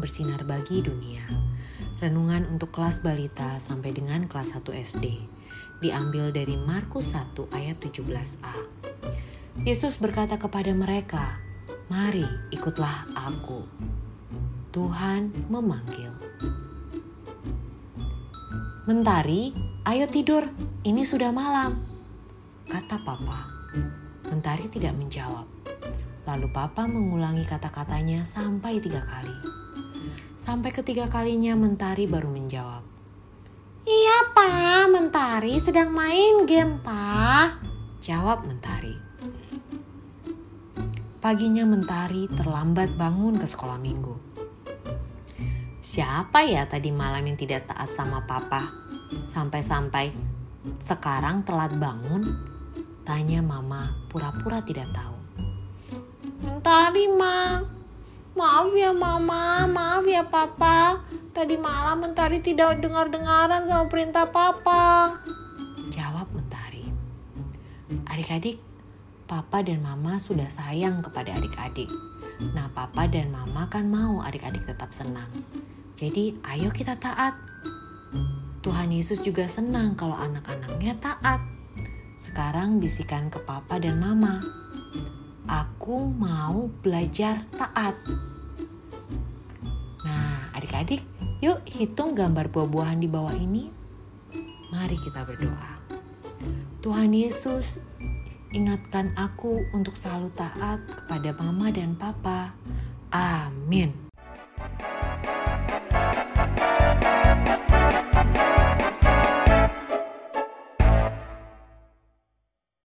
bersinar bagi dunia. Renungan untuk kelas balita sampai dengan kelas 1 SD. Diambil dari Markus 1 ayat 17a. Yesus berkata kepada mereka, "Mari, ikutlah aku." Tuhan memanggil. Mentari, ayo tidur, ini sudah malam, kata papa. Mentari tidak menjawab. Lalu papa mengulangi kata-katanya sampai tiga kali. Sampai ketiga kalinya Mentari baru menjawab. Iya pak, Mentari sedang main game pak. Jawab Mentari. Paginya Mentari terlambat bangun ke sekolah minggu. Siapa ya tadi malam yang tidak taat sama papa? Sampai-sampai sekarang telat bangun Tanya mama pura-pura tidak tahu. Tadi ma, maaf ya mama, maaf ya papa. Tadi malam Mentari tidak dengar-dengaran sama perintah papa. Jawab Mentari. Adik-adik, papa dan mama sudah sayang kepada adik-adik. Nah papa dan mama kan mau adik-adik tetap senang. Jadi ayo kita taat. Tuhan Yesus juga senang kalau anak-anaknya taat. Sekarang bisikan ke papa dan mama. Aku mau belajar taat. Nah, adik-adik, yuk hitung gambar buah-buahan di bawah ini. Mari kita berdoa. Tuhan Yesus, ingatkan aku untuk selalu taat kepada mama dan papa. Amin.